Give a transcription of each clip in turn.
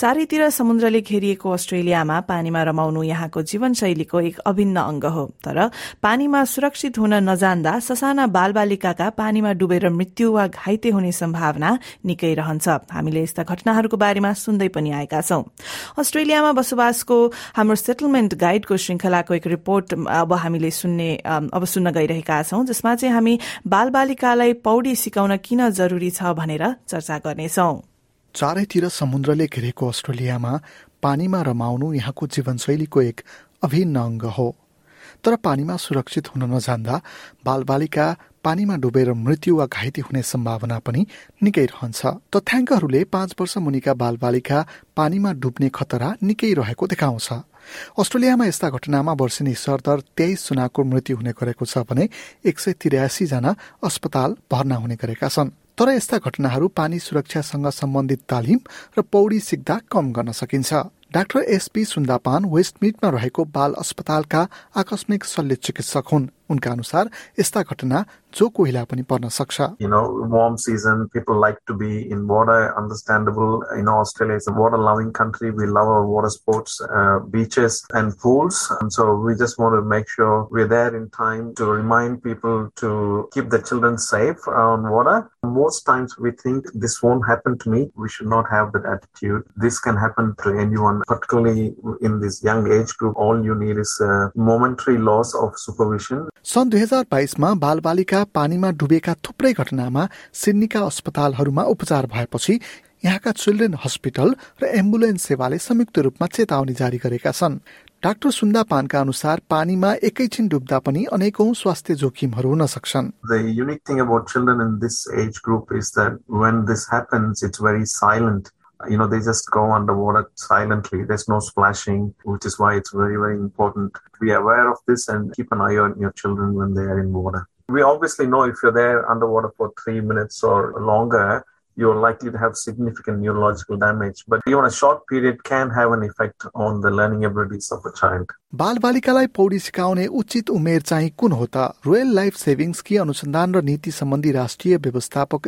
चारैतिर समुद्रले घेरिएको अस्ट्रेलियामा पानीमा रमाउनु यहाँको जीवनशैलीको एक अभिन्न अंग हो। तर पानीमा सुरक्षित हुन नजान्दा ससाना बालबालिकाका पानीमा डुबेर मृत्यु वा घाइते हुने सम्भावना निकै रहन्छ। हामीले यस्ता घटनाहरूको बारेमा सुन्दै पनि आएका छौं। अस्ट्रेलियामा बसोबासको हाम्रो सेटलमेन्ट गाइडको श्रृंखलाको एक रिपोर्ट अब हामीले सुन्ने अब सुन्न गइरहेका छौं जसमा चाहिँ हामी बालबालिकालाई पौडी सिकाउन किन जरूरी छ भनेर चर्चा गर्नेछौं। चारैतिर समुद्रले घेरेको अस्ट्रेलियामा पानीमा रमाउनु यहाँको जीवनशैलीको एक अभिन्न अङ्ग हो। तर पानीमा सुरक्षित हुन नजान्दा बालबालिका पानीमा डुबेर मृत्यु वा घाइते हुने सम्भावना पनि निकै रहन्छ। तथ्याङ्कहरूले पाँच वर्ष मुनिका बालबालिका पानीमा डुब्ने खतरा निकै रहेको देखाउँछ। अस्ट्रेलियामा यस्ता घटनामा वर्षेनी सरदर तेइस जनाको मृत्यु हुने गरेको छ भने एक सय तिरासी जना अस्पताल भर्ना हुने गरेका छन्। तर यस्ता घटनाहरू पानी सुरक्षासँग सम्बन्धित तालिम र पौडी सिक्दा कम गर्न सकिन्छ। डाक्टर एसपी सुन्दापान वेस्टमिटमा रहेको बाल अस्पतालका आकस्मिक शल्य चिकित्सक हुन्। उनका अनुसार यस्ता घटना जो कोहीलाई पनि पर्न सक्छ You know, warm season, people like to be in water. Understandable. You know, Australia is a water-loving country. We love our water sports, uh, beaches and pools. And so we just want to make sure we're there in time to remind people to keep the children safe on water. Most times we think this won't happen to me. We should not have that attitude. This can happen to anyone, particularly in this young age group. All you need is a momentary loss of supervision. सन् दुई हजार बाइसमा बालबालिका पानीमा डुबेका थुप्रै घटनामा सिडनीका अस्पतालहरूमा उपचार भएपछि यहाँका चिल्ड्रेन हस्पिटल र एम्बुलेन्स सेवाले संयुक्त रूपमा चेतावनी जारी गरेका छन् डाक्टर सुन्दा पानका अनुसार पानीमा एकैछिन डुब्दा पनि अनेकौं स्वास्थ्य जोखिमहरू हुन सक्छन्. You know, they just go underwater silently. There's no splashing, which is why it's very, very important to be aware of this and keep an eye on your children when they are in water. We obviously know if you're there underwater for three minutes or longer, you're likely to have significant neurological damage. But even a short period can have an effect on the learning abilities of a child. बालबालिकालाई पौडी सिकाउने उचित उमेर चाहिँ कुन हो त royal life सेभिङ्सकी अनुसन्धान र नीति सम्बन्धी राष्ट्रिय व्यवस्थापक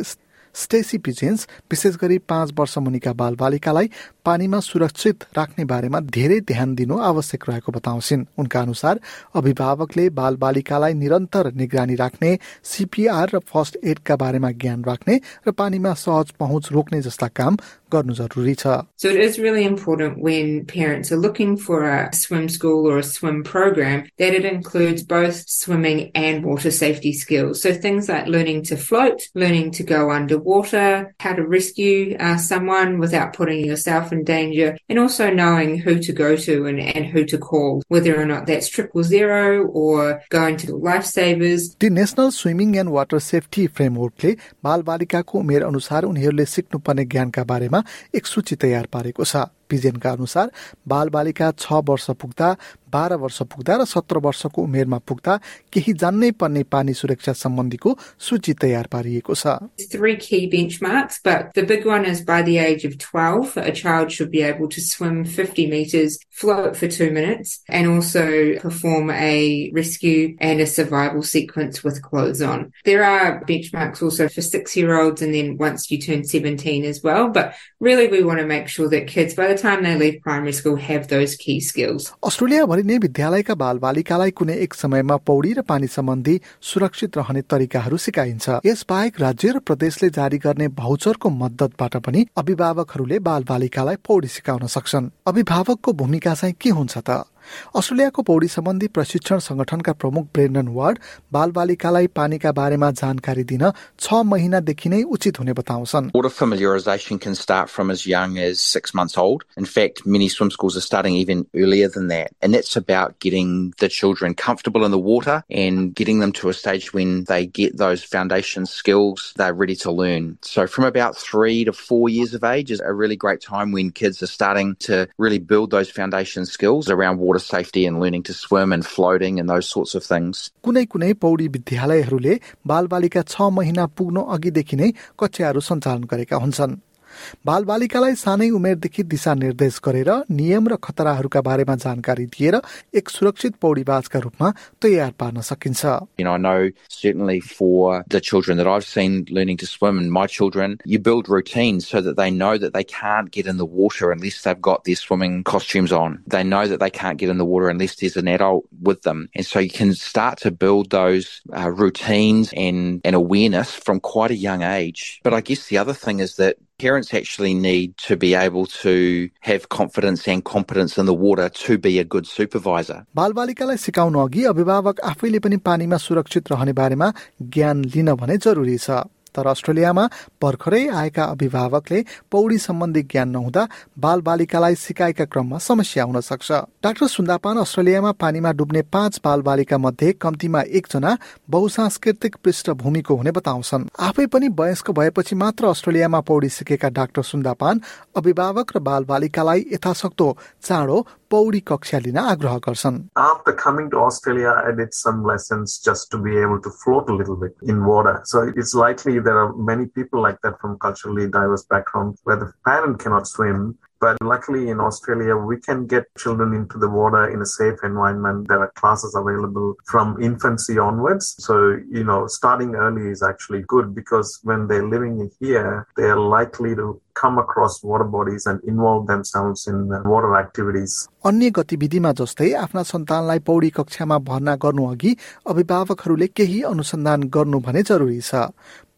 स्टेसी पिजेन्स विशेष गरी पाँच वर्ष मुनिका बालबालिकालाई पानीमा सुरक्षित राख्ने बारेमा धेरै ध्यान दिनु आवश्यक रहेको बताउँछिन्। उनका अनुसार अभिभावकले बालबालिकालाई निरन्तर निगरानी राख्ने सिपिआर र फर्स्ट एडका बारेमा ज्ञान राख्ने र पानीमा सहज पहुँच रोक्ने जस्ता काम गर्नु जरुरी छ So it is really important when parents are looking for a swim school or a swim program that it includes both swimming and water safety skills. So things like learning to float, learning to go underwater, how to rescue uh, someone without putting yourself in danger, and also knowing who to go to and, and who to call, whether or not that's triple zero or going to the lifesavers. The national swimming and water safety फ्रेमवर्कले बालबालिकाको उमेर अनुसार उनीहरूले सिक्नुपर्ने ज्ञानका बारेमा एक सूची तयार पारेको छ। पिजेनका अनुसार बालबालिका छ वर्ष पुग्दा बाह्र वर्ष पुग्दा र सत्र वर्षको उमेरमा पुग्दा केही जान्नै पर्ने पानी सुरक्षा सम्बन्धीको सूची तयार पारिएको छ Three key benchmarks, but the big one is by the age of 12, a child should be able to swim 50 meters, float for two minutes, and also perform a rescue and a survival sequence with clothes on. There are benchmarks also for six year olds and then once you turn 17 as well, but really we want to make sure that kids by the time they primary school have those key skills. अस्ट्रेलियाभरि नै विद्यालयका बालबालिकालाई कुनै एक समयमा पौडी र पानी सम्बन्धी सुरक्षित रहने तरिकाहरू सिकाइन्छ। यसबाहेक राज्य र प्रदेशले जारी गर्ने भाउचरको मद्दतबाट पनि अभिभावकहरूले बालबालिकालाई पौडी सिकाउन सक्छन्। अभिभावकको भूमिका चाहिँ के हुन्छ त? अस्ट्रेलियाको पौडी सम्बन्धी प्रशिक्षण संगठनका प्रमुख ब्रेन्डन वार्ड बालबालिकालाई पानीका बारेमा जानकारी दिन छ महिनादेखि नै उचित हुने बताउँछन् Water familiarisation can start from as young as six months old. In fact, many swim schools are starting even earlier than that. And that's about getting the children comfortable in the water and getting them to a stage when they get those foundation skills they're ready to learn. So from about three to four years of age is a really great time when kids are starting to really build those foundation skills around water safety and learning to swim and floating and those sorts of things. कुनै कुनै पौडी विद्यालयहरूले बालबालिका छ महिना पुग्नु अघिदेखि नै कक्षाहरू सञ्चालन गरेका हुन्छन् बालबालिकालाई सानै उमेरदेखि दिशा निर्देश गरेर नियम र खतराहरूका बारेमा जानकारी दिएर एक सुरक्षित पौडीबाजका रूपमा तयार पार्न सकिन्छ You know, I know certainly for the children that I've seen learning to swim and my children, you build routines so that they know that they can't get in the water unless they've got their swimming costumes on. They know that they can't get in the water unless there's an adult with them. And so you can start to build those uh, routines and, and awareness from quite a young age. But I guess the other thing is that parents actually need to be able to have confidence and competence in the water to be a good supervisor. बालबालिकालाई सिकाउनु अघि अभिभावक आफैले पनि पानीमा सुरक्षित रहने बारेमा ज्ञान लिन भने जरुरी छ तर अस्ट्रेलियामा भर्खरै आएका अभिभावकले पौडी सम्बन्धी ज्ञान नहुँदा बाल बालिकालाई सिकाएका क्रममा समस्या हुन सक्छ। डाक्टर सुन्दापान अस्ट्रेलियामा पानीमा डुब्ने पाँच बाल बालिका मध्ये कम्तीमा एकजना बहुसांस्कृतिक पृष्ठभूमिको हुने बताउँछन्। आफै पनि वयस्क भएपछि मात्र अस्ट्रेलियामा पौडी सिकेका डाक्टर सुन्दापान अभिभावक र बाल बालिकालाई यथासक्दो चाँडो पौडी कक्षा लिन आग्रह गर्छन् After coming to Australia, I did some lessons just to be able to float a little bit in water. So it's likely there are many people like that from culturally diverse backgrounds where the parent cannot swim. But luckily in Australia, we can get children into the water in a safe environment. There are classes available from infancy onwards. So, you know, starting early is actually good because when they're living here, they're likely to come across water bodies and involve themselves in uh, water activities. अन्य गतिविधिमा जस्तै आफ्ना सन्तानलाई पौडी कक्षामा भर्ना गर्नु अघि अभिभावकहरूले केही अनुसन्धान गर्नु भने जरुरी छ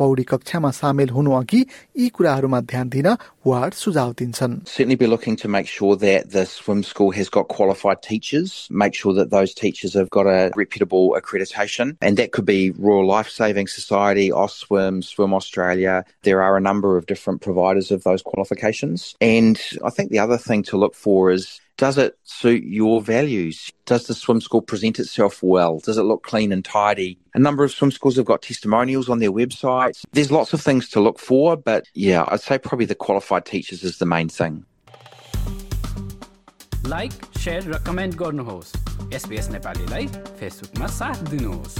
पौडी कक्षामा सामेल हुनु अघि यी कुराहरूमा ध्यान दिन वार्ड सुझाव दिन्छन् Certainly be looking to make sure that the swim school has got qualified teachers, make sure that those teachers have got a reputable accreditation and that could be Royal Life Saving Society, AUSTSWIM, Swim Australia. There are a number of different providers of those qualifications. And I think the other thing to look for is does it suit your values? Does the swim school present itself well? Does it look clean and tidy? A number of swim schools have got testimonials on their websites. There's lots of things to look for, but yeah, I'd say probably the qualified teachers is the main thing. Like share raw comment गर्नुहोस् SPS नेपालीलाई फेसबुकमा साथ दिनुहोस्